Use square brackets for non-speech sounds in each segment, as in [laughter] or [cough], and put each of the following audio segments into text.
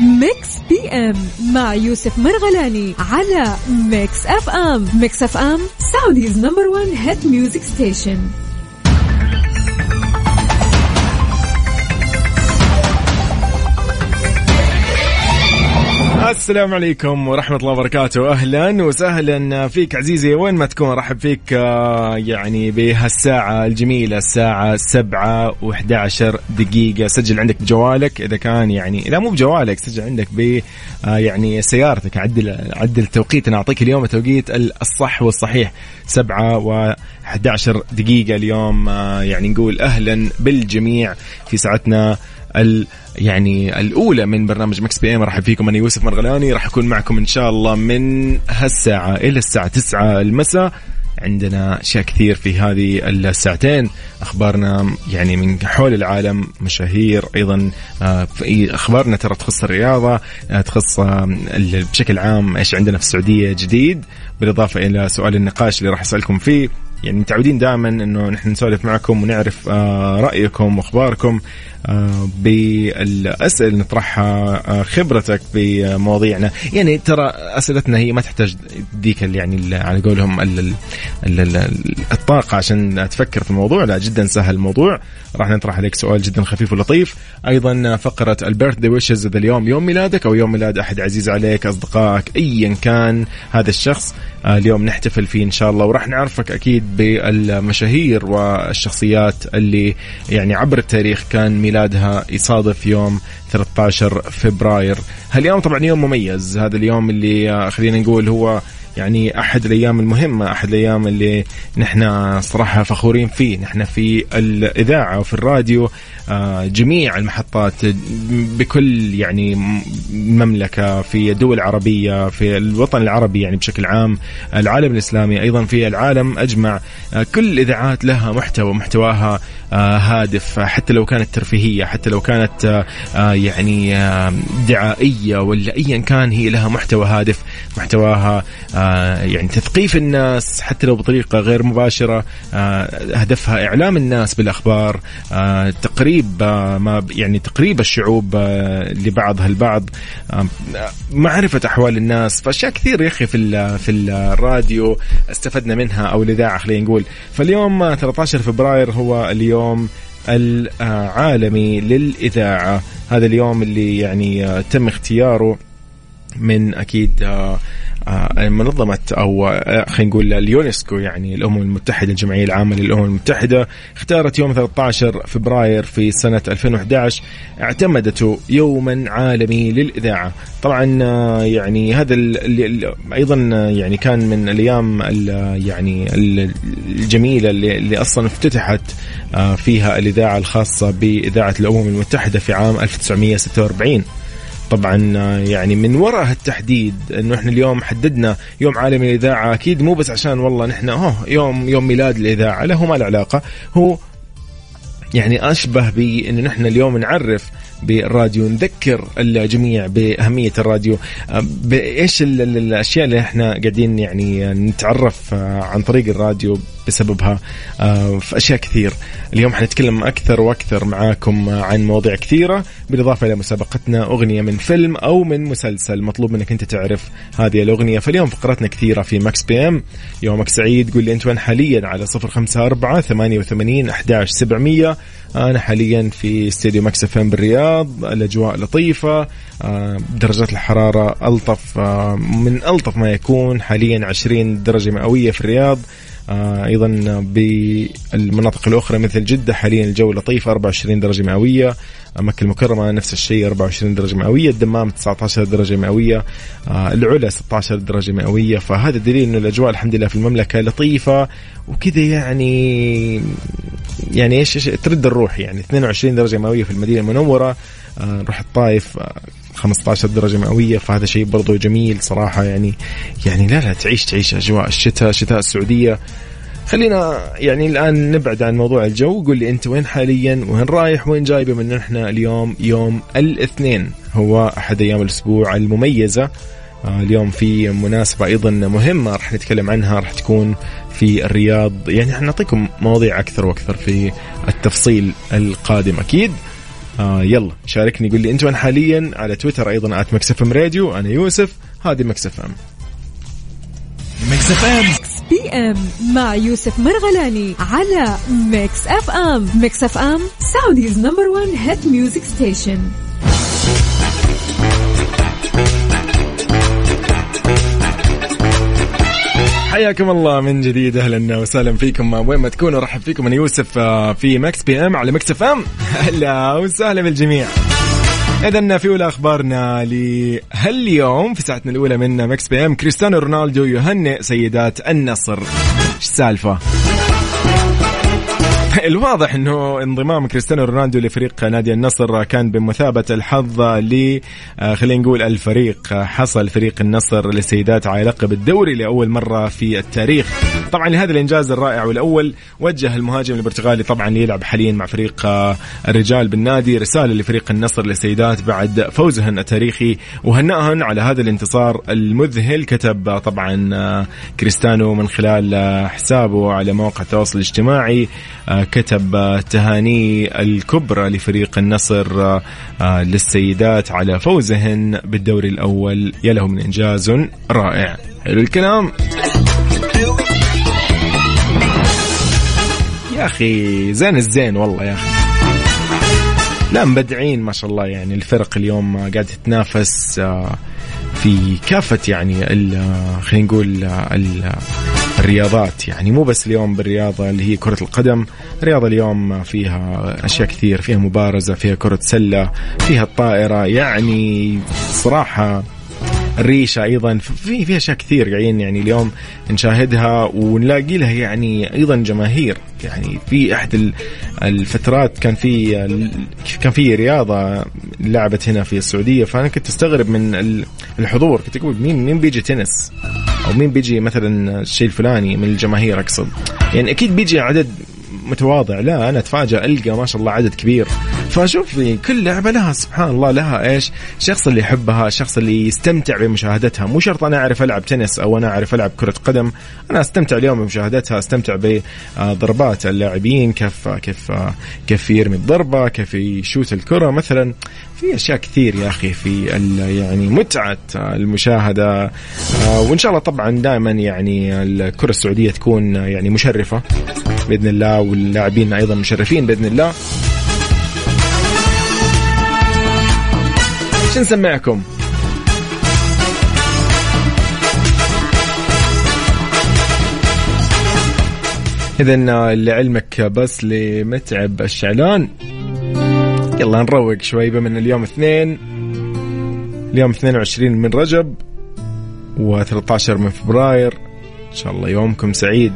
Mix PM مع يوسف مرغلاني على Mix FM Mix FM Saudi's number 1 hit music station السلام عليكم ورحمة الله وبركاته. أهلا وسهلا فيك عزيزي. وين ما تكون رحب فيك آه، يعني بهالساعة الجميلة الساعة سبعة وإحدى عشر دقيقة. سجل عندك بجوالك. إذا كان يعني إذا مو بجوالك سجل عندك ب آه، يعني سيارتك. عدل عدل التوقيت أنا أعطيك اليوم التوقيت الصح والصحيح. سبعة و 11 دقيقة اليوم. آه، يعني نقول أهلا بالجميع في ساعتنا ال يعني الأولى من برنامج Mix PM راح فيكم أنا يوسف مرغلاني. راح اكون معكم إن شاء الله من هالساعة إلى الساعة 9 المساء. عندنا أشياء كثير في هذه الساعتين. أخبارنا يعني من حول العالم مشاهير أيضا آه، أخبارنا ترى تخص الرياضة آه، تخص بشكل عام إيش عندنا في السعودية جديد. بالإضافة إلى سؤال النقاش اللي راح أسألكم فيه. يعني متعودين دائما إنه نحن نسولف معكم ونعرف رأيكم وأخباركم بالأسئلة اللي نطرحها آه، خبرتك بمواضيعنا. يعني ترى أسئلتنا هي ما تحتاج ديك يعني على قولهم الطاقة عشان تفكر في الموضوع. لا جدا سهل الموضوع. راح نطرح عليك سؤال جدا خفيف ولطيف. أيضا فقرة البيرث دي ويشز اذا اليوم يوم ميلادك أو يوم ميلاد أحد عزيز عليك أصدقائك ايا كان هذا الشخص. آه، اليوم نحتفل فيه إن شاء الله وراح نعرفك أكيد بالمشاهير والشخصيات اللي يعني عبر التاريخ كان ميلادها يصادف يوم 13 فبراير. هاليوم طبعا يوم مميز. هذا اليوم اللي آه، خلينا نقول هو يعني أحد الأيام المهمة أحد الأيام اللي نحن صراحة فخورين فيه. نحن في الإذاعة وفي الراديو آه، جميع المحطات بكل يعني مملكة في الدول العربية في الوطن العربي يعني بشكل عام العالم الإسلامي أيضا في العالم أجمع آه، كل الاذاعات لها محتوى محتواها آه، هادف حتى لو كانت ترفيهية حتى لو كانت يعني دعائية ولا ايا كان هي لها محتوى هادف. محتواها يعني تثقيف الناس حتى لو بطريقة غير مباشرة. هدفها إعلام الناس بالأخبار. تقريب تقريب آه، ما يعني تقريب الشعوب آه، لبعضها البعض. آه، معرفة أحوال الناس. فأشياء كثير يا أخي في في الراديو استفدنا منها أو الإذاعة خلينا نقول. فاليوم 13 فبراير هو اليوم العالمي للإذاعة. هذا اليوم اللي يعني تم اختياره من أكيد آه، منظمة أو آه، خلينا نقول اليونسكو يعني الأمم المتحدة الجمعية العامة للأمم المتحدة اختارت يوم 13 فبراير في سنة 2011 اعتمدته يوما عالمي للإذاعة. طبعا آه، يعني هذا اللي أيضا يعني كان من الأيام يعني الجميلة اللي, اللي أصلا افتتحت فيها الإذاعة الخاصة بإذاعة الأمم المتحدة في عام 1946 طبعا يعني من وراء التحديد إنه إحنا اليوم حددنا يوم عالمي للاذاعه أكيد مو بس عشان والله نحن هو يوم يوم ميلاد الإذاعة له ما له علاقة. هو يعني أشبه بانه نحن اليوم نعرف بالراديو نذكر الجميع بأهمية الراديو. بإيش الأشياء اللي إحنا قاعدين يعني نتعرف عن طريق الراديو؟ بسببها. آه، في أشياء كثير. اليوم حنتكلم أكثر وأكثر معاكم عن مواضيع كثيرة بالإضافة إلى مسابقتنا أغنية من فيلم أو من مسلسل. مطلوب منك أنت تعرف هذه الأغنية. فاليوم فقراتنا كثيرة في Mix PM. يومك سعيد. قول لي أنت وين حاليا؟ على 054 88 11700 أنا حاليا في استديو Mix FM بالرياض. الأجواء لطيفة. آه، درجات الحرارة ألطف. آه، من ألطف ما يكون. حاليا 20 درجة مئوية في الرياض. أيضا بالمناطق الأخرى مثل جدة حاليا الجو لطيف 24 درجة مئوية. مكة المكرمة نفس الشيء 24 درجة مئوية. الدمام 19 درجة مئوية. آه، العلا 16 درجة مئوية. فهذا دليل إنه الأجواء الحمد لله في المملكة لطيفة. وكذا يعني يعني إيش ترد الروح يعني. 22 درجة مئوية في المدينة المنورة. نروح الطائف. 15 درجة مئوية فهذا شيء برضو جميل صراحة يعني يعني لا لا تعيش تعيش أجواء الشتاء شتاء السعودية. خلينا يعني الآن نبعد عن موضوع الجو قول لي أنت وين حاليا؟ وين رايح؟ وين جاي بما ان إحنا اليوم يوم الاثنين هو أحد أيام الأسبوع المميزة. آه، اليوم في مناسبة أيضا مهمة راح نتكلم عنها راح تكون في الرياض. يعني حنعطيكم مواضيع أكثر وأكثر في التفصيل القادم أكيد. آه يلا شاركني قول لي أنت وين حاليا؟ على تويتر أيضا at Mix FM Radio أنا يوسف هذه Mix FM. Mix FM. PM مع يوسف مرغلاني على Mix FM. Mix FM Saudi's number 1 hit music station حياكم الله من جديد. أهلا وسهلا فيكم. وين ما تكونوا رحب فيكم. أنا يوسف آه، في Mix PM على Mix FM. [laughs] أهلا وسهلا بالجميع. اذا في أولى أخبارنا لهاليوم في ساعتنا الأولى من Mix PM كريستيانو رونالدو يهنئ سيدات النصر. إيش السالفة؟ [laughs] الواضح إنه انضمام كريستيانو رونالدو لفريق نادي النصر كان بمثابة الحظ ل آه، خلينا نقول الفريق حصل فريق النصر للسيدات على لقب الدوري لأول مرة في التاريخ. طبعا لهذا الإنجاز الرائع والأول وجه المهاجم البرتغالي طبعا ليلعب حاليا مع فريق آه، الرجال بالنادي رسالة لفريق النصر للسيدات بعد فوزهن التاريخي. وهنأهن على هذا الانتصار المذهل كتب طبعا آه، كريستيانو من خلال حسابه على مواقع التواصل الاجتماعي كتب تهاني الكبرى لفريق النصر آه، للسيدات على فوزهن بالدوري الأول. يا له من إنجاز رائع. حلو الكلام. يا أخي زين الزين والله يا أخي. لا مبدعين ما شاء الله يعني. الفرق اليوم قاعدة تتنافس آه، في كافة يعني خلينا نقول الرياضات يعني مو بس اليوم بالرياضة اللي هي كرة القدم. الرياضة اليوم فيها أشياء كثير. فيها مبارزة فيها كرة سلة فيها الطائرة. يعني صراحة الريشة أيضا في في أشياء كثير قاعدين يعني اليوم نشاهدها ونلاقي لها يعني أيضا جماهير. يعني في أحد الفترات كان في كان في رياضة لعبت هنا في السعودية. فأنا كنت أستغرب من الحضور. كنت أقول مين مين بيجي تنس؟ أو مين بيجي مثلا الشيء الفلاني من الجماهير أقصد؟ يعني أكيد بيجي عدد متواضع. لا أنا اتفاجئ ألقى ما شاء الله عدد كبير. فشوف كل لعبة لها سبحان الله لها إيش؟ الشخص اللي يحبها الشخص اللي يستمتع بمشاهدتها. مو شرط أنا أعرف ألعب تنس أو أنا أعرف ألعب كرة قدم. أنا أستمتع اليوم بمشاهدتها أستمتع بضربات اللاعبين كيف كيف كيف يرمي الضربة كيف يشوت الكرة. مثلا في أشياء كثير يا أخي في يعني متعة المشاهدة. آه، وإن شاء الله طبعا دائما يعني الكرة السعودية تكون يعني مشرفة. بإذن الله واللاعبين أيضا مشرفين بإذن الله. شو نسمعكم؟ إذا لعلمك بس لمتعب الشعلان. يلا نروق شوي بما ان اليوم اثنين. اليوم 22 من رجب و13 من فبراير. إن شاء الله يومكم سعيد.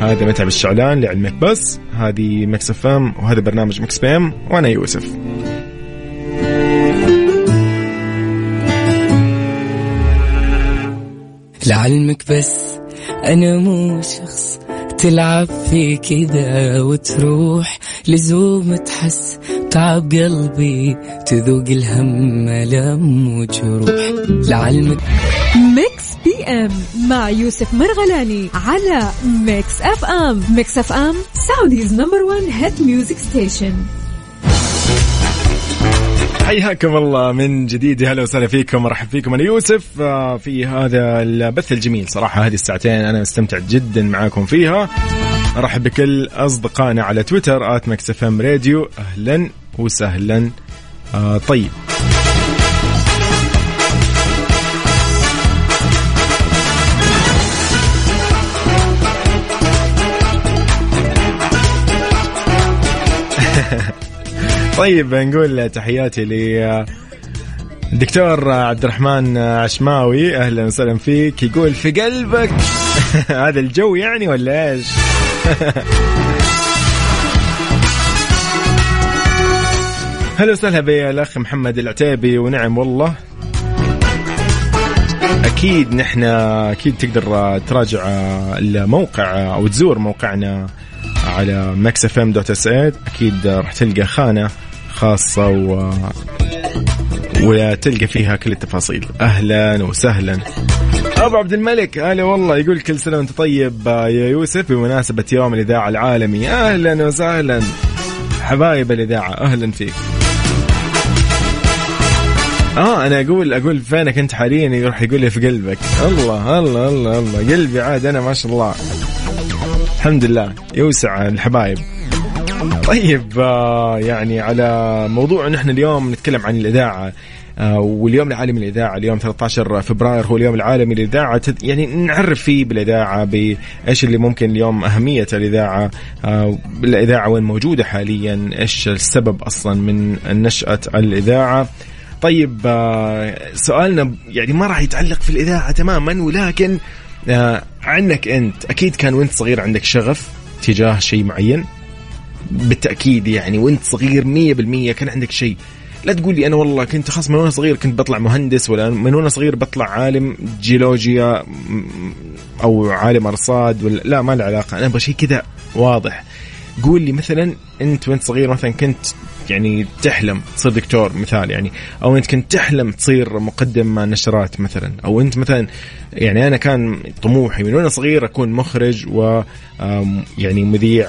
هذا متعب الشعلان لعلمك. بس هذه Mix FM وهذا برنامج Mix PM وأنا يوسف. لعلمك بس أنا مو شخص تلعب في كذا وتروح لزوم تحس تعب قلبي تذوق الهم لم وجروح. لعلمك ام مع يوسف مرغلاني على ميكس اف ام ميكس اف ام سعوديز نمبر 1 هيت ميوزك ستيشن حياكم الله من جديد. هلا وسهلا فيكم. مرحب فيكم أنا يوسف. آه، في هذا البث الجميل صراحة هذه الساعتين أنا مستمتع جدا معاكم فيها. أرحب بكل أصدقائنا على تويتر at Mix FM Radio أهلا وسهلا. آه طيب. طيب نقول تحياتي ل الدكتور عبد الرحمن عشماوي. أهلا وسهلا فيك. يقول في قلبك. [laughs] هذا الجو يعني ولا إيش؟ [laughs] هلا وسهلا بالأخ محمد العتيبي. ونعم والله. أكيد نحن أكيد تقدر تراجع الموقع أو تزور موقعنا على Mix FM dot SA أكيد راح تلقى خانة خاصة و وتلقى فيها كل التفاصيل. أهلا وسهلا. أبو عبد الملك هلا والله. يقول كل سنة وأنت طيب يا يوسف. بمناسبة يوم الإذاعة العالمي أهلا وسهلا. حبايب الإذاعة أهلا فيك. آه أنا أقول أقول فينك أنت حاليا؟ يروح يقول لي في قلبك. الله الله الله الله. قلبي عاد أنا ما شاء الله. الحمد لله. يوسع الحبايب. طيب آه يعني على موضوع نحن اليوم نتكلم عن الإذاعة آه واليوم العالمي للاذاعه اليوم 13 فبراير هو اليوم العالمي للإذاعة. يعني نعرف فيه بالإذاعة بإيش اللي ممكن اليوم أهمية الإذاعة آه الإذاعة وين موجودة حاليا إيش السبب أصلا من نشأة الإذاعة. طيب سؤالنا يعني ما راح يتعلق في الإذاعة تماما ولكن عنك أنت أكيد كان وأنت صغير عندك شغف تجاه شيء معين؟ بالتأكيد يعني وأنت صغير 100% كان عندك شيء. لا تقول لي أنا والله كنت خاص من وأنا صغير كنت بطلع مهندس ولا من وأنا صغير بطلع عالم جيولوجيا أو عالم أرصاد ولا لا ما له علاقة. أنا أبغى شيء كذا واضح. قول لي مثلا أنت وأنت صغير مثلا كنت يعني تحلم تصير دكتور مثال يعني أو أنت كنت تحلم تصير مقدم نشرات مثلا أو أنت مثلا يعني أنا كان طموحي من وأنا صغير أكون مخرج و يعني مذيع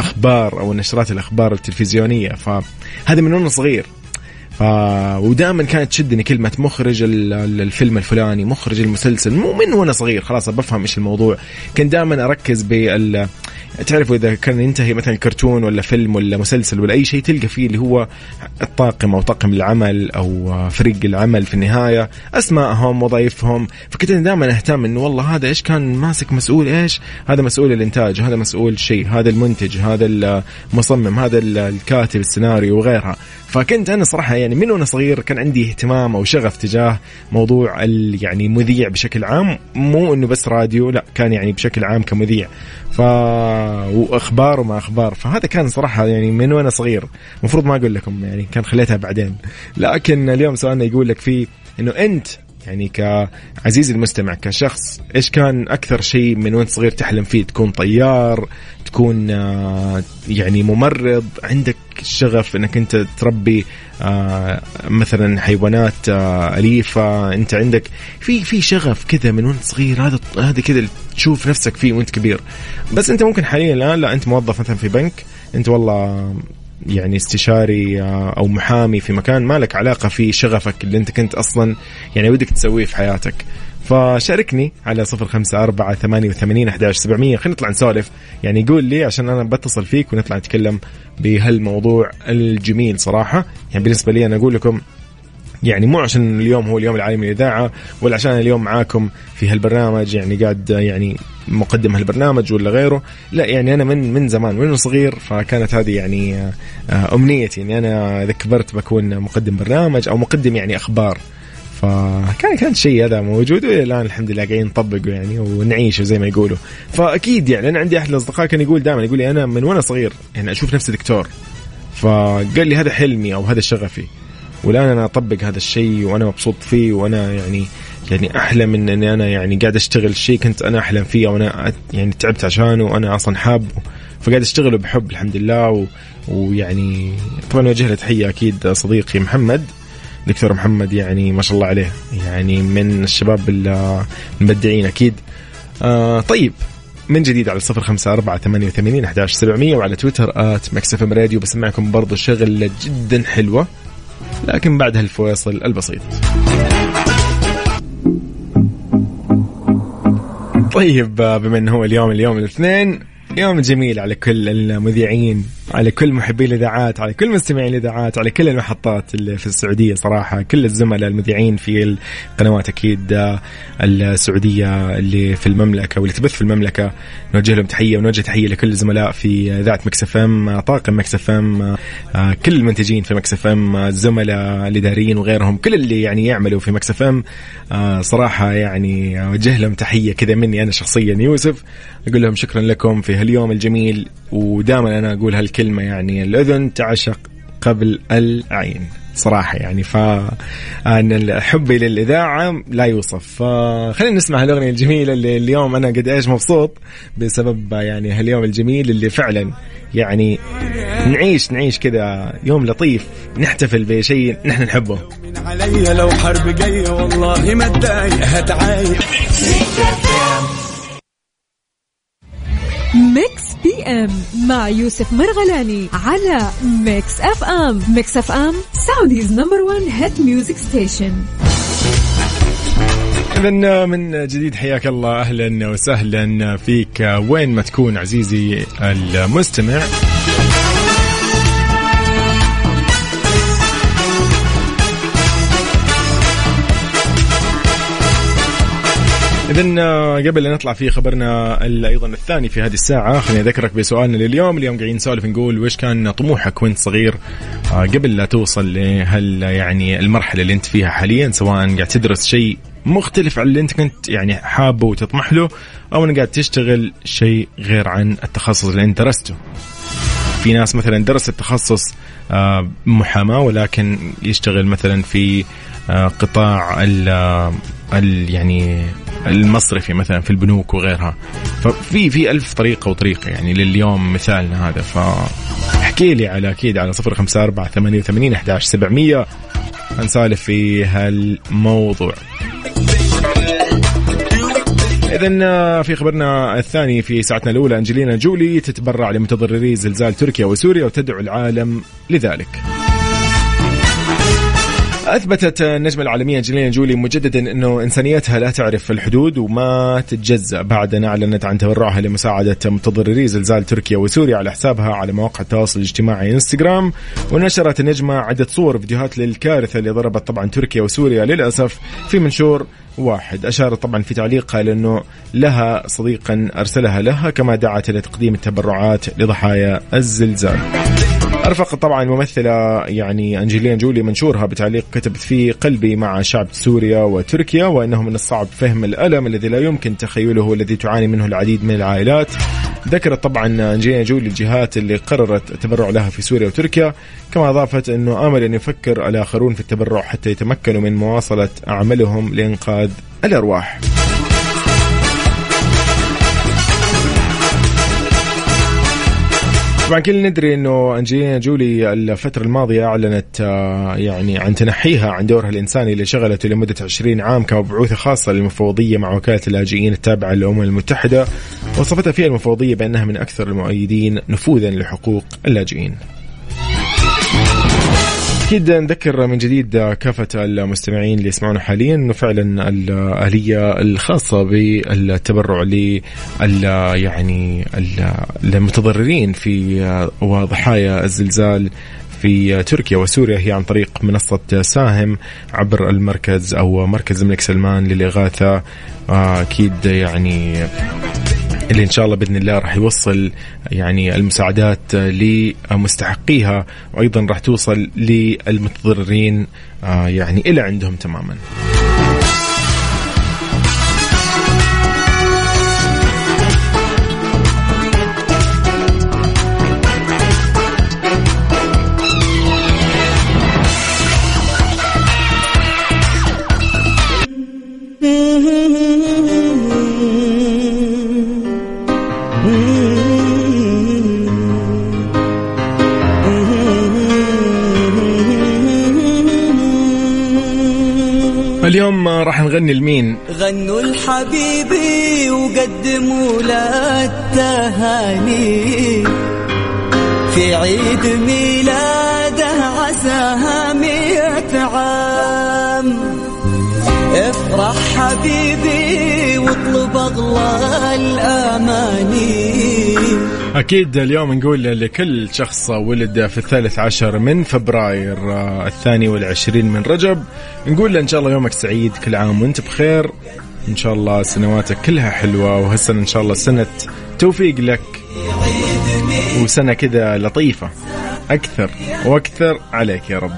أخبار أو نشرات الأخبار التلفزيونية فهذا من وأنا صغير. ف ودائما كانت تشدني كلمة مخرج الفيلم الفلاني مخرج المسلسل مو من وأنا صغير خلاص بفهم إيش الموضوع. كنت دائما أركز بال تعرفوا إذا كان ينتهي مثلا كرتون ولا فيلم ولا مسلسل ولا أي شيء تلقى فيه اللي هو الطاقم أو طاقم العمل أو فريق العمل في النهاية اسمائهم وظائفهم. فكنت دائما أهتم إنه والله هذا إيش كان ماسك مسؤول إيش؟ هذا مسؤول الإنتاج هذا مسؤول شيء هذا المنتج هذا المصمم هذا الكاتب السيناريو وغيرها. فكنت أنا صراحة يعني من وأنا صغير كان عندي اهتمام أو شغف تجاه موضوع يعني مذيع بشكل عام. مو إنه بس راديو لا كان يعني بشكل عام كمذيع. ف وأخبار وما أخبار. فهذا كان صراحة يعني من وأنا صغير. المفروض ما أقول لكم يعني كان خليتها بعدين. لكن اليوم سؤالنا يقول لك فيه إنه أنت يعني كعزيزي المستمع كشخص إيش كان أكثر شيء من وأنت صغير تحلم فيه؟ تكون طيار تكون آه، يعني ممرض؟ عندك شغف إنك أنت تربي آه، مثلا حيوانات آه، أليفة؟ أنت عندك في في شغف كذا من وأنت صغير؟ هذا هذا كذا تشوف نفسك فيه وأنت كبير. بس أنت ممكن حاليا الآن لا أنت موظف مثلا في بنك أنت والله يعني استشاري أو محامي في مكان ما لك علاقة في شغفك اللي أنت كنت أصلا يعني ودك تسويه في حياتك. فشاركني على صفر خمسة أربعة ثمانية وثمانين أحداش سبعمية. خلينا نطلع نسولف. يعني قول لي عشان أنا بتصل فيك ونطلع نتكلم بهالموضوع الجميل صراحة. يعني بالنسبة لي أنا أقول لكم يعني مو عشان اليوم هو اليوم العالمي للإذاعة ولا عشان اليوم معاكم في هالبرنامج. يعني قاعد يعني مقدم هالبرنامج ولا غيره. لا يعني أنا من من زمان من صغير فكانت هذه يعني آه، أمنيتي إني أنا إذا كبرت بكون مقدم برنامج أو مقدم يعني أخبار. فكان كان شيء هذا موجود وإلى الآن الحمد لله قاعدين نطبقه يعني ونعيشه زي ما يقولوا. فأكيد يعني أنا عندي أحد الأصدقاء كان يقول دائما يقول لي أنا من وأنا صغير يعني أشوف نفسي دكتور. فقال لي هذا حلمي أو هذا شغفي. والآن أنا أطبق هذا الشيء وأنا مبسوط فيه وأنا يعني يعني احلم ان إني أنا يعني قاعد أشتغل شيء كنت أنا أحلم فيه وأنا يعني تعبت عشانه وأنا أصلا حابه فقاعد اشتغله بحب الحمد لله و... ويعني طبعا أوجه له تحية أكيد صديقي محمد دكتور محمد يعني ما شاء الله عليه يعني من الشباب المبدعين أكيد. آه طيب من جديد على صفر خمسة أربعة ثمانية وثمانين أحداش سبعمية وعلى تويتر آت مكسف راديو بسمعكم برضو شغلة جدا حلوة لكن بعد هالفواصل البسيط. طيب بما إنه هو اليوم اليوم الاثنين يوم جميل على كل المذيعين. على كل محبي الإذاعات على كل مستمعي الإذاعات على كل المحطات اللي في السعودية صراحة كل الزملاء المذيعين في القنوات أكيد آه، السعودية اللي في المملكة واللي تبث في المملكة. نوجه لهم تحية ونوجه تحية لكل الزملاء في إذاعة Mix FM طاقم Mix FM آه، كل المنتجين في Mix FM الزملاء الاداريين وغيرهم كل اللي يعني يعملوا في Mix FM آه، صراحة يعني أوجه لهم تحية كذا مني أنا شخصيا يوسف. أقول لهم شكرا لكم في هاليوم الجميل ودائما أنا أقول هالكلمة يعني الأذن تعشق قبل العين. صراحة يعني فأنا حبي للإذاعة لا يوصف. فخلينا نسمع هالأغنية الجميلة اللي اليوم أنا قد إيش مبسوط بسبب يعني هاليوم الجميل اللي فعلا يعني نعيش نعيش كذا يوم لطيف. نحتفل بشيء نحن نحبه. علي لو حرب جاية والله ما اتضايق هتعايق Mix PM مع يوسف مرغلاني على Mix FM. Mix FM Saudi's number 1 hit music station إذا من جديد حياك الله أهلا وسهلا فيك. وين ما تكون عزيزي المستمع إذا قبل لا نطلع في خبرنا أيضا الثاني في هذه الساعة خليني أذكرك بسؤالنا لليوم. اليوم قاعدين نسولف نقول وش كان طموحك وأنت صغير؟ آه، قبل لا توصل لهال يعني المرحلة اللي أنت فيها حاليا سواء قاعد تدرس شيء مختلف عن اللي أنت كنت يعني حابه وتطمح له أو أنك قاعد تشتغل شيء غير عن التخصص اللي أنت درسته. في ناس مثلا درست التخصص آه، محاماة ولكن يشتغل مثلا في آه، قطاع ال يعني المصرفي مثلا في البنوك وغيرها. ففي في ألف طريقة وطريقة يعني لليوم مثالنا هذا. فاحكي لي على أكيد على صفر خمسة أربعة ثمانية وثمانين أحداش سبعمية. نسالف في هالموضوع. إذا في خبرنا الثاني في ساعتنا الأولى أنجلينا جولي تتبرع لمتضرري زلزال تركيا وسوريا وتدعو العالم لذلك. أثبتت النجمة العالمية أنجلينا جولي مجددا أنه إنسانيتها لا تعرف الحدود وما تتجزأ بعد أن أعلنت عن تبرعها لمساعدة متضرري زلزال تركيا وسوريا على حسابها على مواقع التواصل الاجتماعي إنستغرام. ونشرت النجمة عدة صور وفيديوهات للكارثة اللي ضربت طبعا تركيا وسوريا للأسف في منشور واحد. أشارت طبعا في تعليقها لأنه لها صديقا أرسلها لها كما دعت إلى تقديم التبرعات لضحايا الزلزال. أرفق طبعا الممثله يعني انجلينا جولي منشورها بتعليق كتبت فيه قلبي مع شعب سوريا وتركيا وإنه من الصعب فهم الألم الذي لا يمكن تخيله والذي تعاني منه العديد من العائلات. ذكرت طبعا انجلينا جولي الجهات اللي قررت التبرع لها في سوريا وتركيا كما أضافت إنه آمل أن يفكر الآخرون في التبرع حتى يتمكنوا من مواصلة اعمالهم لإنقاذ الأرواح. طبعا كلنا ندري إنه أنجلينا جولي الفترة الماضية أعلنت آه، يعني عن تنحيها عن دورها الإنساني اللي شغلته لمدة 20 عام كمبعوثة خاصة للمفوضية مع وكالة اللاجئين التابعة للأمم المتحدة وصفتها فيها المفوضية بأنها من أكثر المؤيدين نفوذا لحقوق اللاجئين. أكيد نذكر من جديد كافة المستمعين اللي يسمعونا حاليا إنه فعلا الآلية الخاصة بالتبرع ل يعني المتضررين في وضحايا الزلزال في تركيا وسوريا. هي عن طريق منصة ساهم عبر المركز أو مركز الملك سلمان للإغاثة. أكيد يعني اللي إن شاء الله بإذن الله راح يوصل يعني المساعدات لمستحقيها وأيضا راح توصل للمتضررين آه، يعني إلى عندهم تماما. اليوم راح نغني لمين؟ غنوا الحبيبي وقدموا له التهاني. في عيد ميلاده عساها مئة عام. افرح حبيبي واطلب اغلى الأماني. أكيد اليوم نقول لكل شخص ولد في الثالث عشر من فبراير آه، الثاني والعشرين من رجب. نقول له إن شاء الله يومك سعيد كل عام وأنت بخير. إن شاء الله سنواتك كلها حلوة وهالسنة إن شاء الله سنة توفيق لك. وسنة كذا لطيفة. أكثر وأكثر عليك يا رب.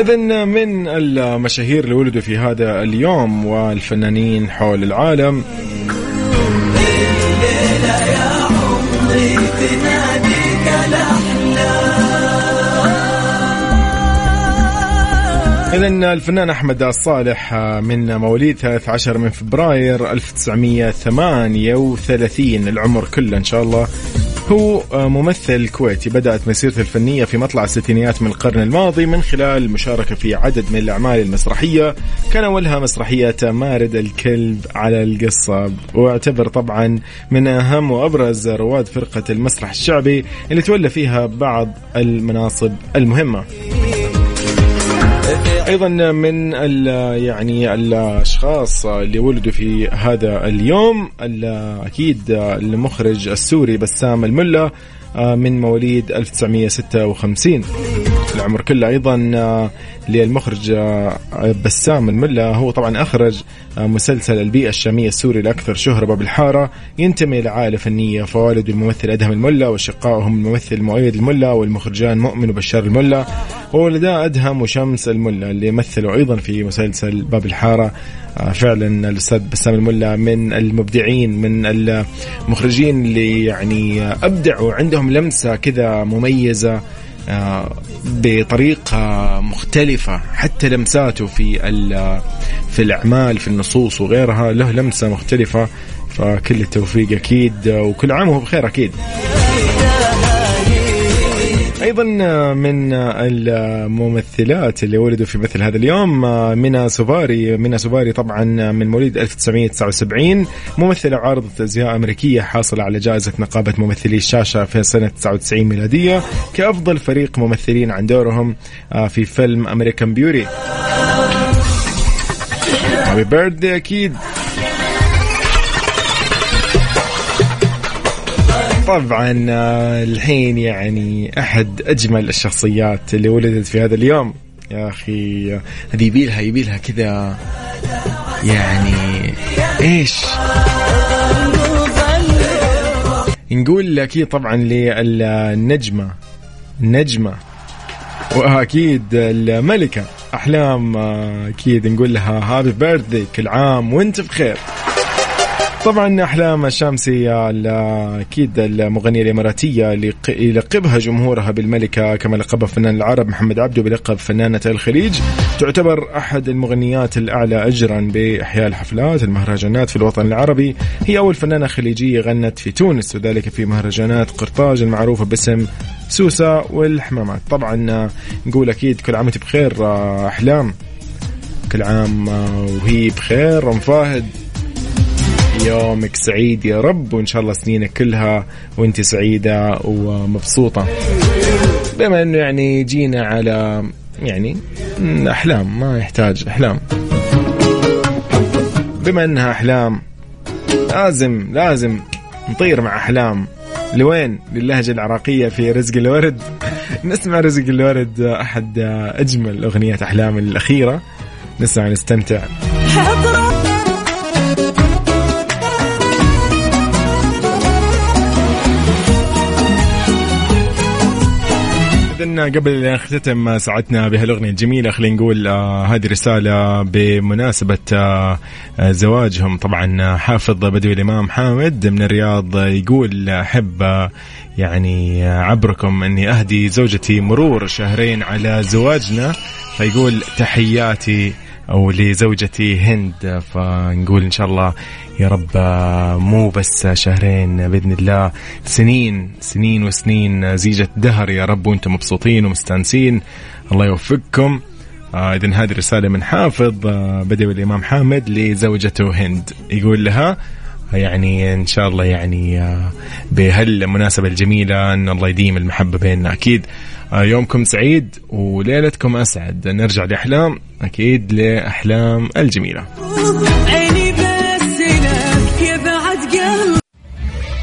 إذا من المشاهير اللي ولدوا في هذا اليوم والفنانين حول العالم بناديك الأحلام إذا الفنان أحمد الصالح من مواليد 13 من فبراير 1938 العمر كله إن شاء الله. هو ممثل كويتي بدأت مسيرته الفنية في مطلع الستينيات من القرن الماضي من خلال المشاركة في عدد من الأعمال المسرحية. كان أولها مسرحية مارد الكلب على القصة واعتبر طبعا من أهم وأبرز رواد فرقة المسرح الشعبي اللي تولى فيها بعض المناصب المهمة. أيضا من ال يعني الأشخاص اللي ولدوا في هذا اليوم أكيد المخرج السوري بسام الملا من مواليد 1956 العمر كله. أيضا آه، للمخرج آه، بسام الملا هو طبعا أخرج آه، مسلسل البيئة الشامية السوري الاكثر شهرة باب الحارة. ينتمي لعائله فنية فوالد الممثل أدهم الملا وشقائهم الممثل مؤيد الملا والمخرجان مؤمن وبشار الملا وولدا أدهم وشمس الملا اللي مثلوا أيضا في مسلسل باب الحارة. فعلا الأستاذ بسام الملا من المبدعين من المخرجين اللي يعني أبدعوا عندهم لمسة كذا مميزة. آه، بطريقة مختلفة. حتى لمساته في في الأعمال في النصوص وغيرها له لمسة مختلفة. فكل التوفيق أكيد وكل عام وهو بخير أكيد. أيضا من الممثلات اللي ولدوا في مثل هذا اليوم منى سوباري. منى سوباري طبعا من مواليد 1979 ممثلة عارضة ازياء أمريكية حاصلة على جائزة نقابة ممثلي الشاشه في سنة 99 ميلادية كأفضل فريق ممثلين عن دورهم في فيلم امريكان بيوري هابي بيرثدي أكيد. طبعا آه، الحين يعني أحد أجمل الشخصيات اللي ولدت في هذا اليوم. يا أخي هذه يبيلها يبيلها كذا يعني إيش؟ نقول أكيد طبعا للنجمة النجمه وأكيد الملكة. أحلام آه، أكيد نقول لها هابي بيرثدي كل عام وأنت بخير. طبعا أحلام الشامسي أكيد المغنية الإماراتية اللي يلقبها جمهورها بالملكة كما لقبها فنان العرب محمد عبده بلقب فنانة الخليج. تعتبر أحد المغنيات الأعلى اجرا بإحياء الحفلات المهرجانات في الوطن العربي. هي أول فنانة خليجية غنت في تونس وذلك في مهرجانات قرطاج المعروفة باسم سوسة والحمامات. طبعا نقول أكيد كل عام وأنت بخير أحلام. كل عام وهي بخير. ام فاهد يومك سعيد يا رب وإن شاء الله سنينك كلها وأنت سعيدة ومبسوطة. بما أنه يعني جينا على يعني أحلام ما يحتاج أحلام. بما أنها أحلام لازم لازم نطير مع أحلام. لوين؟ للهجة العراقية في رزق الورد. [laughs] نسمع رزق الورد أحد أجمل أغنيات أحلام الأخيرة. نسمع نستمتع. إذن قبل أن نختتم ساعتنا بهالأغنية الجميلة خلينا نقول آه هذه رسالة بمناسبة آه زواجهم. طبعا حافظ بدوي الإمام حامد من الرياض يقول أحب آه يعني عبركم أني أهدي زوجتي مرور شهرين على زواجنا فيقول تحياتي أو لزوجتي هند فنقول إن شاء الله يا رب مو بس شهرين بإذن الله سنين سنين وسنين زيجة دهر يا رب وأنتم مبسوطين ومستانسين. الله يوفقكم. آه اذا هذه رسالة من حافظ آه بدوي الإمام حامد لزوجته هند. يقول لها يعني إن شاء الله يعني آه بهالمناسبة الجميلة إن الله يديم المحبة بيننا. أكيد يومكم سعيد وليلتكم أسعد. نرجع لأحلام أكيد لأحلام الجميلة.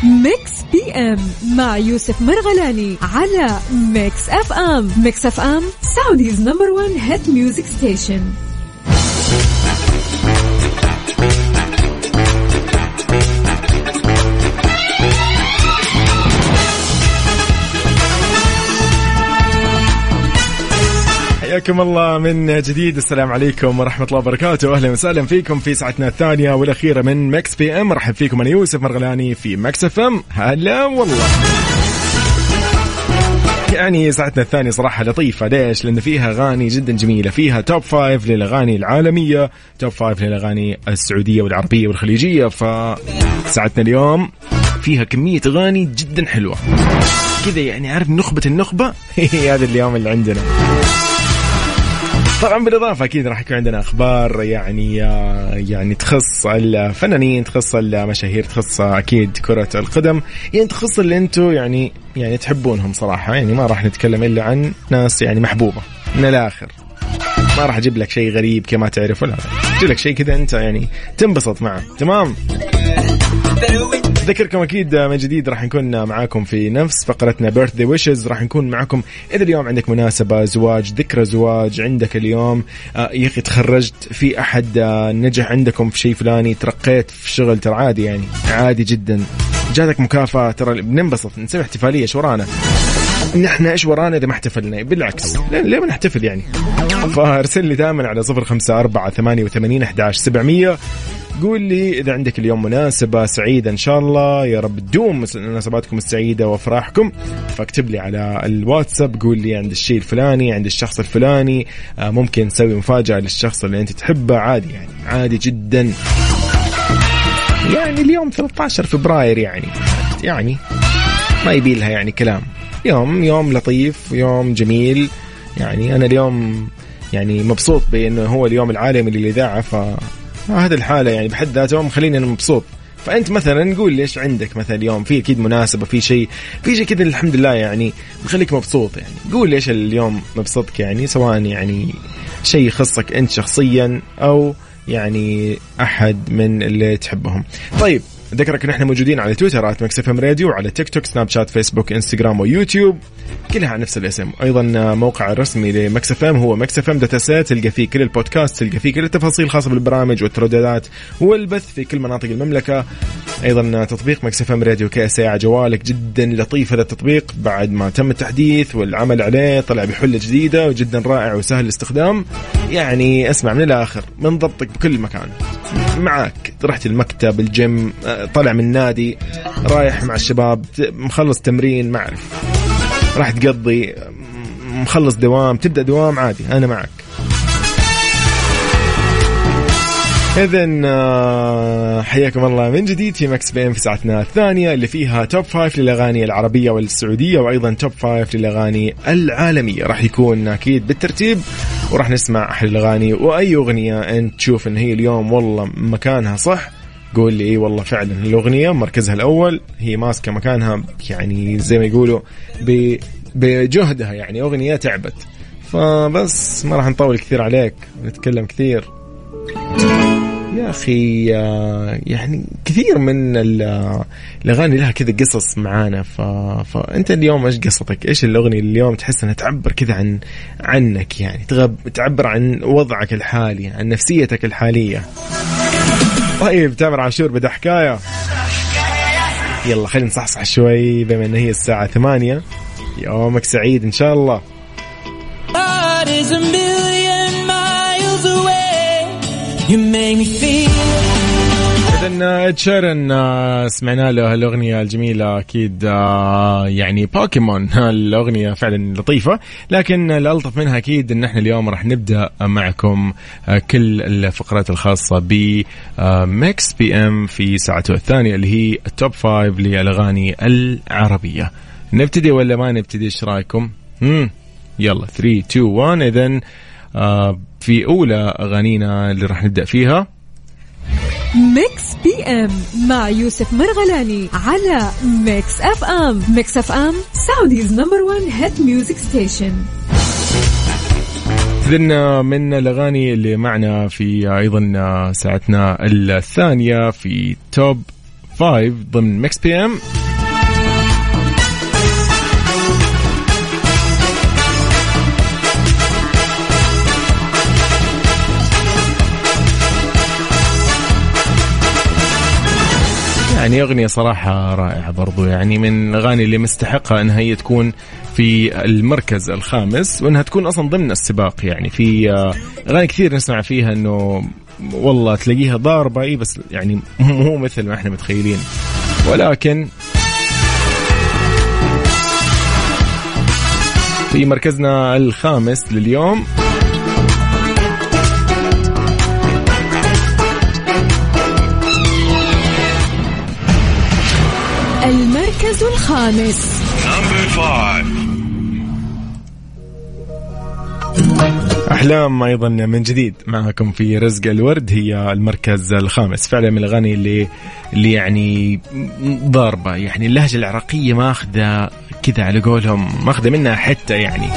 Mix PM مع يوسف مرغلاني على Mix FM. Mix FM Saudi's number 1 hit music station. حياكم الله من جديد. السلام عليكم ورحمة الله وبركاته. أهلا وسهلا فيكم في ساعتنا الثانية والأخيرة من Mix PM. مرحب فيكم أنا يوسف مرغلاني في Mix FM. هلا والله. يعني ساعتنا الثانية صراحة لطيفة. ليش؟ لأن فيها أغاني جدا جميلة. فيها top five للأغاني العالمية top five للأغاني السعودية والعربية والخليجية. فساعتنا اليوم فيها كمية أغاني جدا حلوة. كذا يعني عارف نخبة النخبة؟ [laughs] هذا اليوم اللي عندنا. طبعا بالإضافة أكيد راح يكون عندنا أخبار يعني يعني تخص الفنانين تخص المشاهير تخص أكيد كرة القدم. يعني تخص اللي أنتم يعني يعني تحبونهم صراحة. يعني ما راح نتكلم إلا عن ناس يعني محبوبة من الآخر. ما راح أجيب لك شيء غريب كما تعرف ولا أجيب لك شيء كذا أنت يعني تنبسط معه. تمام؟ أذكركم أكيد من جديد راح نكون معاكم في نفس فقرتنا بيرث دي ويشز راح نكون معاكم إذا اليوم عندك مناسبة زواج ذكرى زواج عندك اليوم آه، يا أخي تخرجت في أحد آه، نجح عندكم في شيء فلاني ترقيت في شغل ترى عادي يعني عادي جدا. جاتك مكافأة ترى بننبسط نسوي احتفالية إيش ورانا؟ نحن إيش ورانا إذا ما احتفلنا؟ بالعكس ليه ما نحتفل يعني؟ فارسل لي دائما على صفر خمسة أربعة ثمانية وثمانين أحداش سبعمية. قول لي إذا عندك اليوم مناسبة سعيدة إن شاء الله. يا رب تدوم مناسباتكم السعيدة وأفراحكم. فاكتب لي على الواتساب قول لي عند الشيء الفلاني عند الشخص الفلاني. آه، ممكن نسوي مفاجأة للشخص اللي أنت تحبه. عادي يعني عادي جدا. يعني اليوم 13 فبراير يعني. يعني ما يبي لها يعني كلام. يوم يوم لطيف يوم جميل. يعني أنا اليوم يعني مبسوط بأنه هو اليوم العالمي للإذاعة ف هذه الحالة يعني بحد ذاته مخليني أنا مبسوط. فأنت مثلا قول لي إيش عندك مثلا اليوم؟ في أكيد مناسبة في شيء في شيء كذا الحمد لله يعني بخليك مبسوط يعني. قول لي إيش اليوم مبسوطك يعني سواء يعني شيء يخصك أنت شخصيا أو يعني أحد من اللي تحبهم. طيب ذكرك ان إحنا موجودين على تويتر at Mix FM Radio وعلى تيك توك سناب شات فيسبوك انستغرام ويوتيوب كلها على نفس الاسم أيضا موقع الرسمي ل Mix FM هو Mix FM dot تلقى فيه كل البودكاست تلقى فيه كل التفاصيل الخاصه بالبرامج والترددات والبث في كل مناطق المملكة. أيضا تطبيق Mix FM Radio KSA على جوالك جدا لطيف هذا التطبيق. بعد ما تم التحديث والعمل عليه طلع بحلة جديدة وجدا رائع وسهل الاستخدام يعني اسمع من الآخر من ضبطك بكل مكان. معك رحت المكتب الجيم طالع من النادي رايح مع الشباب مخلص تمرين ما أعرف. راح تقضي مخلص دوام تبدأ دوام عادي أنا معك. اذا آه، حياكم الله من جديد في Mix PM في ساعتنا الثانية اللي فيها top five للأغاني العربية والسعودية وأيضا top five للأغاني العالمية. راح يكون أكيد بالترتيب وراح نسمع أحلى الأغاني وأي أغنية أنت تشوف إن هي اليوم والله مكانها صح. قول لي اي والله فعلا الأغنية مركزها الأول هي ماسكة مكانها يعني زي ما يقولوا بجهدها يعني أغنية تعبت. فبس ما راح نطول كثير عليك نتكلم كثير. يا أخي يعني كثير من الأغاني لها كذا قصص معانا ف... فانت اليوم إيش قصتك؟ إيش الأغنية اللي اليوم تحس إنها تعبر كذا عن عنك يعني تغب... تعبر عن وضعك الحالي عن نفسيتك الحالية؟ طيب تامر عاشور بدأ حكاية. يلا خلينا نصحصح شوي بما إن هي الساعة ثمانية. يومك سعيد إن شاء الله. Ed Sheeran آه، سمعنا له الأغنية الجميلة أكيد آه، يعني بوكيمون [laughs] الأغنية فعلا لطيفة لكن الألطف منها أكيد إن إحنا اليوم راح نبدأ معكم آه، كل الفقرات الخاصة ب Mix PM في ساعته الثانية اللي هي ال Top Five للأغاني العربية. نبتدي ولا ما نبتدي؟ إيش رأيكم؟ امم يلا 3 2 1 اذا في أولى أغانينا اللي راح نبدأ فيها. Mix PM مع يوسف مرغلاني على Mix FM. Mix FM Saudi's number 1 hit music station. إذن من الأغاني اللي معنا في أيضا ساعتنا الثانية في Top Five ضمن Mix PM. يعني أغنية صراحة رائعة برضو يعني من الأغاني اللي مستحقة أنها هي تكون في المركز الخامس وأنها تكون أصلا ضمن السباق يعني. في آه، أغاني كثير نسمع فيها أنه والله تلاقيها ضاربة أي بس يعني [laughs] مو مثل ما إحنا متخيلين. ولكن في مركزنا الخامس لليوم المركز الخامس. احلام أيضا من جديد معكم في رزق الورد هي المركز الخامس. فعلا من الأغاني اللي اللي يعني ضاربة يعني اللهجة العراقية ماخذة كذا على قولهم ماخذة منها حتة يعني.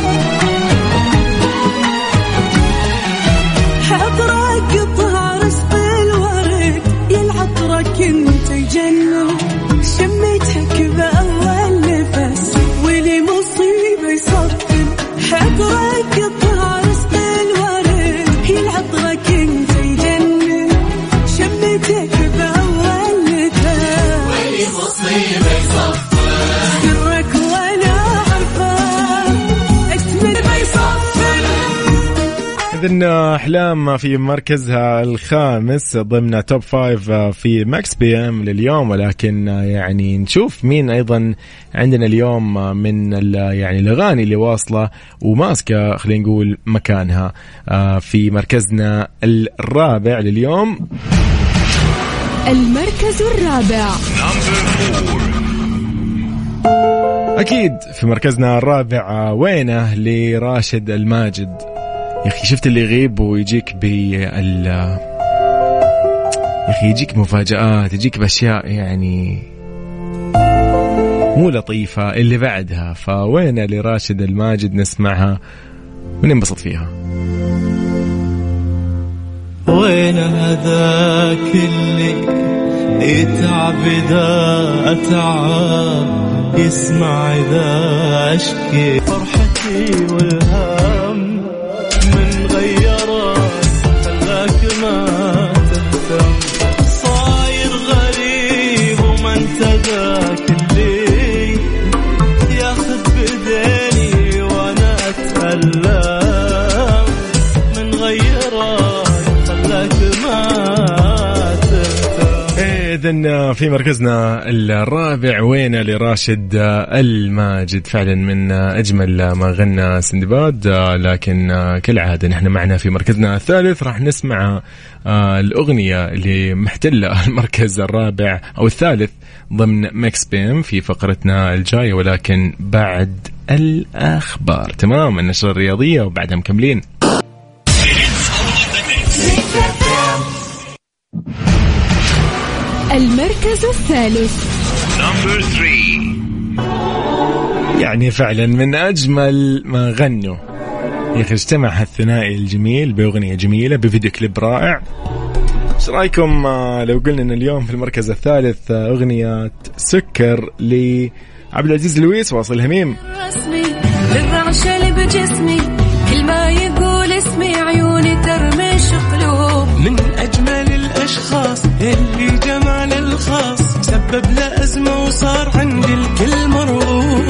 إذن أحلام في مركزها الخامس ضمن Top Five في Mix PM لليوم ولكن يعني نشوف مين أيضا عندنا اليوم من يعني الأغاني اللي واصلة وماسكة خلينا نقول مكانها في مركزنا الرابع لليوم. المركز الرابع. أكيد في مركزنا الرابع وينه لراشد الماجد؟ يا أخي شفت اللي يغيب ويجيك بال يا أخي يجيك مفاجآت يجيك بأشياء يعني مو لطيفة اللي بعدها. فوين لراشد الماجد نسمعها؟ وننبسط فيها؟ وين هذاك اللي يتعب إذا أتعب؟ يسمع إذا أشكي فرحتي والهام إذن في مركزنا الرابع وين لراشد الماجد؟ فعلا من أجمل ما غنى سندباد لكن كالعادة نحن معنا في مركزنا الثالث. راح نسمع الأغنية اللي محتلة [laughs] المركز الرابع أو الثالث ضمن مكس بيم في فقرتنا الجاية ولكن بعد الأخبار. تمام النشرة الرياضية وبعدها مكملين. المركز الثالث. يعني فعلا من أجمل ما غنوا. يا أخي اجتمع هالثنائي الجميل بأغنية جميلة بفيديو كليب رائع. إيش رأيكم آه، لو قلنا إن اليوم في المركز الثالث آه، أغنية سكر لعبد العزيز لويس واصل هميم. رسمي للرعشه اللي بجسمي كل ما يقول اسمي عيوني ترمش قلوب من أجمل الأشخاص اللي جمال الخاص سبب له أزمة وصار عندي الكل مرغوب.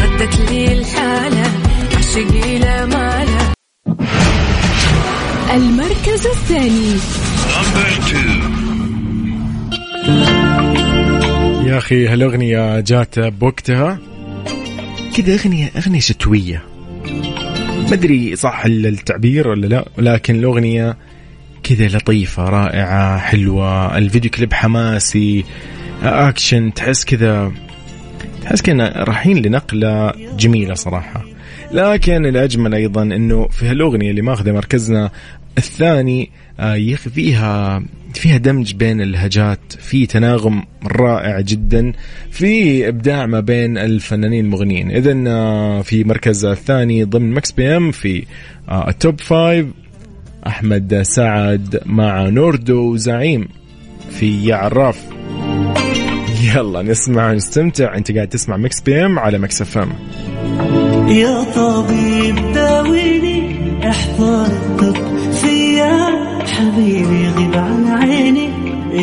ردت لي الحالة عشقي لا ماله المركز الثاني. يا أخي هالأغنية جات بوقتها؟ كذا أغنية أغنية شتوية. ما أدري صح التعبير ولا لا ولكن الأغنية كذا لطيفة رائعة حلوة. الفيديو كليب حماسي أكشن تحس كذا تحس كنا رايحين لنقلة جميلة صراحة. لكن الأجمل أيضا أنه في هالأغنية اللي ماخذة مركزنا الثاني آه، فيها فيها دمج بين اللهجات في تناغم رائع جدا في إبداع ما بين الفنانين المغنيين. اذا آه، في مركز الثاني ضمن Mix PM في آه، ال Top Five أحمد سعد مع نوردو زعيم في يا عراف يلا نسمع نستمتع أنت قاعد تسمع Mix PM على Mix FM. يا طبيب داويني الطب فيا. حبيبي غيب عن عيني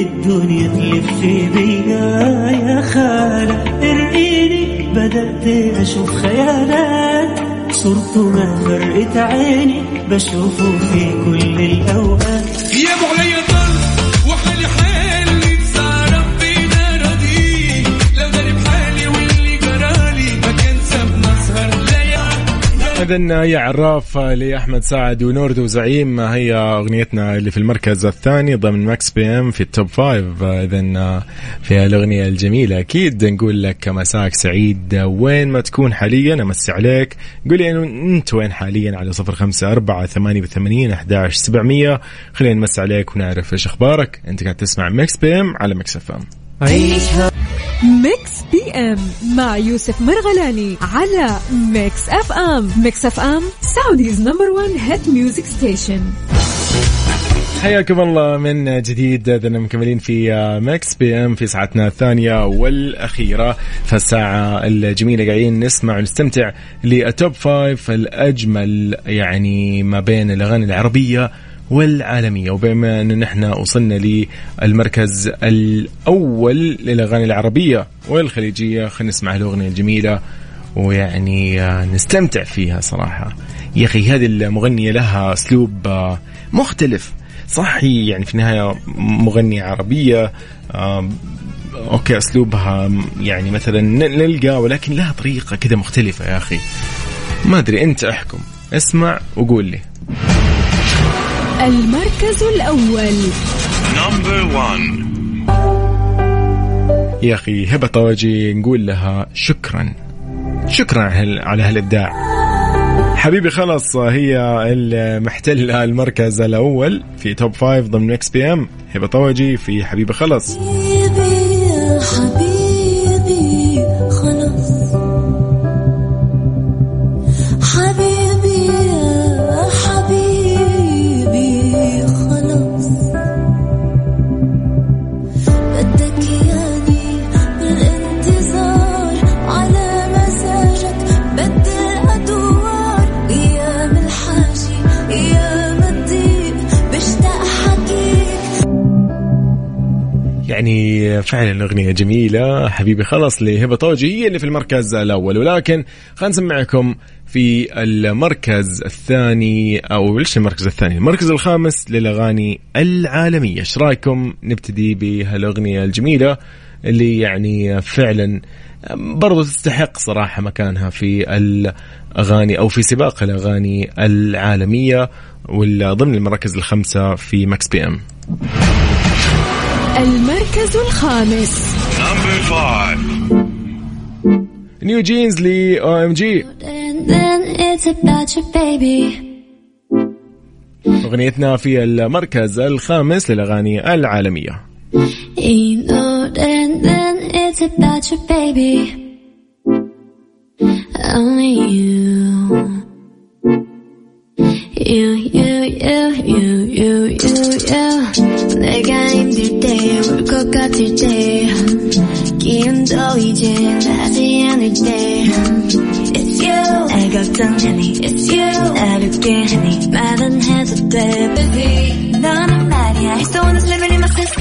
الدنيا تلف بيا. يا خالة ارقيني بدأت أشوف خيالات. صرت ما فرقت عيني بشوفه في كل الأوقات. يا ابو علي يا عراف لأحمد سعد ونوردو وزعيم. هي أغنيتنا اللي في المركز الثاني ضمن Mix PM في ال Top Five إذا في الأغنية الجميلة. أكيد نقول لك مساك سعيد. وين ما تكون حاليا أمسي عليك. قولي إنه أنت وين حاليا على صفر خمسة أربعة ثمانية وثمانين أحداش سبعمية. خلينا نمسي عليك ونعرف إيش أخبارك. أنت قاعد تسمع Mix PM على Mix FM. Mix PM مع يوسف مرغلاني على Mix FM Mix FM Saudi's number 1 hit music station حياكم الله من جديد. إذا مكملين في Mix PM في ساعتنا الثانية والأخيرة. فالساعة الجميلة قاعدين نسمع ونستمتع لل Top Five الأجمل يعني ما بين الأغاني العربية والعالمية. وبما أن نحن وصلنا للمركز الأول للأغاني العربية والخليجية خلينا نسمع الأغنية الجميلة ويعني نستمتع فيها صراحة. يا أخي هذه المغنية لها أسلوب مختلف. صح يعني في النهاية مغنية عربية أوكي أسلوبها يعني مثلا نلقى ولكن لها طريقة كذا مختلفة يا أخي. ما أدري أنت أحكم. اسمع وقول لي. المركز الأول. يا أخي هبة طواجي نقول لها شكرا. شكرا على هال- على هالإبداع. حبيبي خلص هي المحتلة المركز الأول في Top Five ضمن Mix PM هبة طوجي في حبيبي خلص حبيبي. فعلا اغنيه جميلة. حبيبي خلص لهبه طوجي هي اللي في المركز الأول. ولكن خلينا نسمعكم في المركز الثاني أو ليش المركز الثاني؟ المركز الخامس للأغاني العالمية. إيش رأيكم؟ نبتدي بهالأغنية الجميلة اللي يعني فعلا برضو تستحق صراحة مكانها في الأغاني أو في سباق الأغاني العالمية ولا ضمن المراكز الخمسة في Mix PM. المركز الخامس NewJeans ل OMG. أغنيتنا في المركز الخامس للأغاني العالمية about you, baby. Only you. You, you, you, you, you, you, you. 내가 힘들 때, 울 것 같을 때, 기운도 이제 나지 않을 때. It's you. 날 걱정하니, it's you. 나를 깨하니, 말은 해도 돼, baby. 너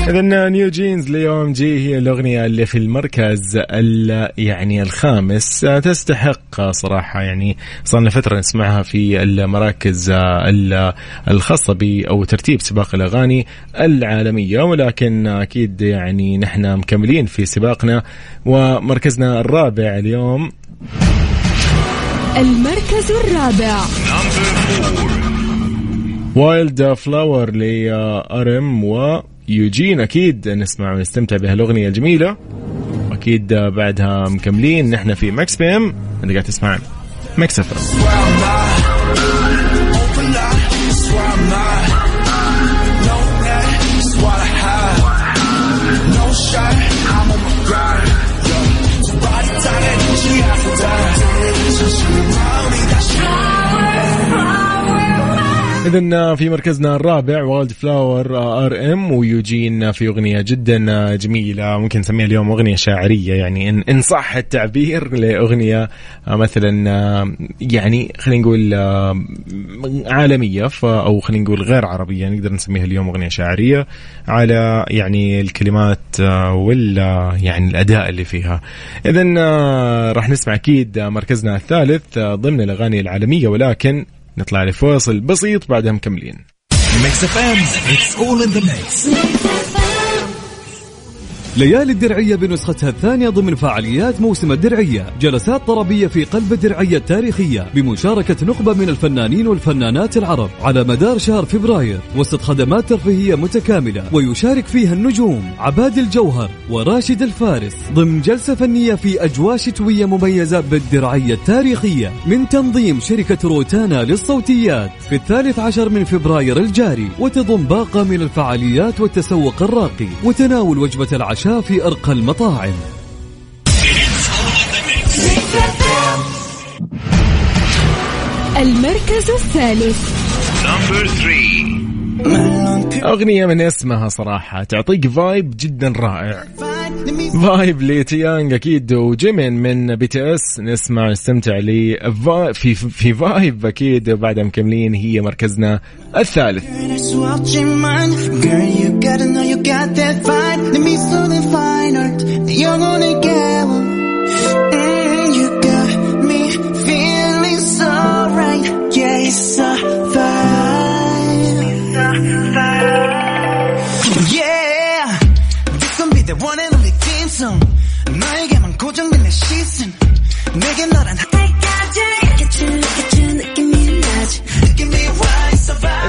إذا NewJeans ل OMG هي الأغنية اللي في المركز يعني الخامس. تستحق صراحة يعني صار لنا فترة نسمعها في المراكز الخاصة ب أو ترتيب سباق الأغاني العالمية ولكن أكيد يعني نحن مكملين في سباقنا. ومركزنا الرابع اليوم. المركز الرابع. Wild Flower ل RM ويوجين أكيد نسمع ونستمتع بهالأغنية الجميلة. أكيد بعدها مكملين. نحن في Mix PM أنت قاعد تسمع Mix FM اذا في مركزنا الرابع Wild Flower RM ويوجين في أغنية جدا جميلة ممكن نسميها اليوم أغنية شاعرية يعني ان إن صح التعبير لأغنية مثلا يعني خلينا نقول عالمية أو خلينا نقول غير عربية نقدر نسميها اليوم أغنية شاعرية على يعني الكلمات ولا يعني الأداء اللي فيها. اذا راح نسمع أكيد مركزنا الثالث ضمن الأغاني العالمية ولكن نطلع لفاصل بسيط بعدها مكملين. Mix FM it's all in the mix ليالي الدرعية بنسختها الثانية ضمن فعاليات موسم الدرعية. جلسات طربية في قلب الدرعية التاريخية بمشاركة نخبة من الفنانين والفنانات العرب على مدار شهر فبراير. وسط خدمات ترفيهية متكاملة ويشارك فيها النجوم عبادي الجوهر وراشد الفارس. ضمن جلسة فنية في أجواء شتوية مميزة بالدرعية التاريخية من تنظيم شركة روتانا للصوتيات في الثالث عشر من فبراير الجاري وتضم باقة من الفعاليات والتسوق الراقي وتناول وجبة العشاء في أرقى المطاعم. المركز الثالث. أغنية من اسمها صراحة تعطيك vibe جدا رائع. vibe لتيانج أكيد وجيمين من BTS. نسمع نستمتع لي. في في vibe أكيد. وبعدها مكملين. هي مركزنا الثالث.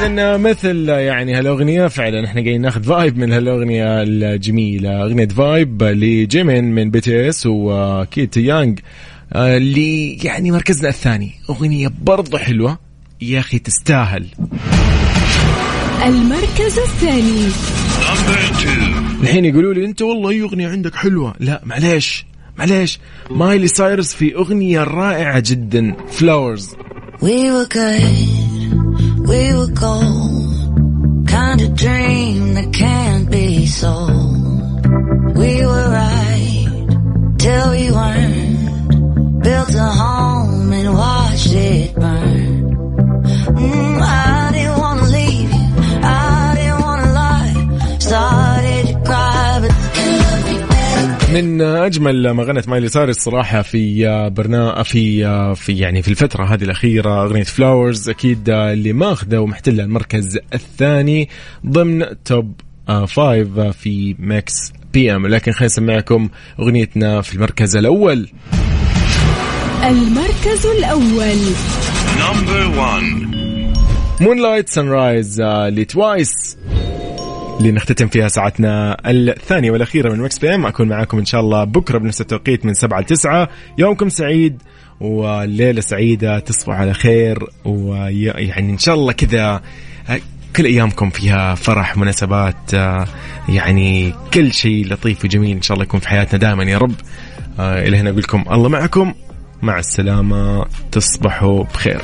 اذا مثل يعني هالأغنية فعلا إحنا قاعدين ناخذ vibe من هالأغنية الجميلة. أغنية Vibe لجيمين من BTS وتيانج اللي يعني مركزنا الثاني. أغنية برضه حلوة. يا أخي تستاهل. المركز الثاني. الحين يقولوا لي أنت والله أي أغنية عندك حلوة. لا معليش معليش. مايلي سايرس في أغنية رائعة جدا. Flowers We were good, we were gold Kind of dream that can't be sold. We were right till we weren't. Built a home and watched it burn. Mm, I didn't wanna leave you, I didn't wanna lie. Started to cry من أجمل ما غنت مايلي سايرس صراحة في برنامج في في يعني في الفترة هذه الأخيرة أغنية Flowers أكيد اللي ماخذه ومحتلة المركز الثاني ضمن Top Five في Mix FM لكن خلينا نسمعكم أغنيتنا في المركز الأول. المركز الأول. number 1 Moonlight Sunrise لتوايس اللي نختتم فيها ساعتنا الثانية والأخيرة من Mix FM أكون معاكم إن شاء الله بكرة بنفس التوقيت من سبعة لتسعة. يومكم سعيد وليلة سعيدة تصبحوا على خير ويعني إن شاء الله كذا كل أيامكم فيها فرح مناسبات يعني كل شيء لطيف وجميل إن شاء الله يكون في حياتنا دائما يا رب. إلى هنا أقول لكم الله معكم. مع السلامة تصبحوا بخير.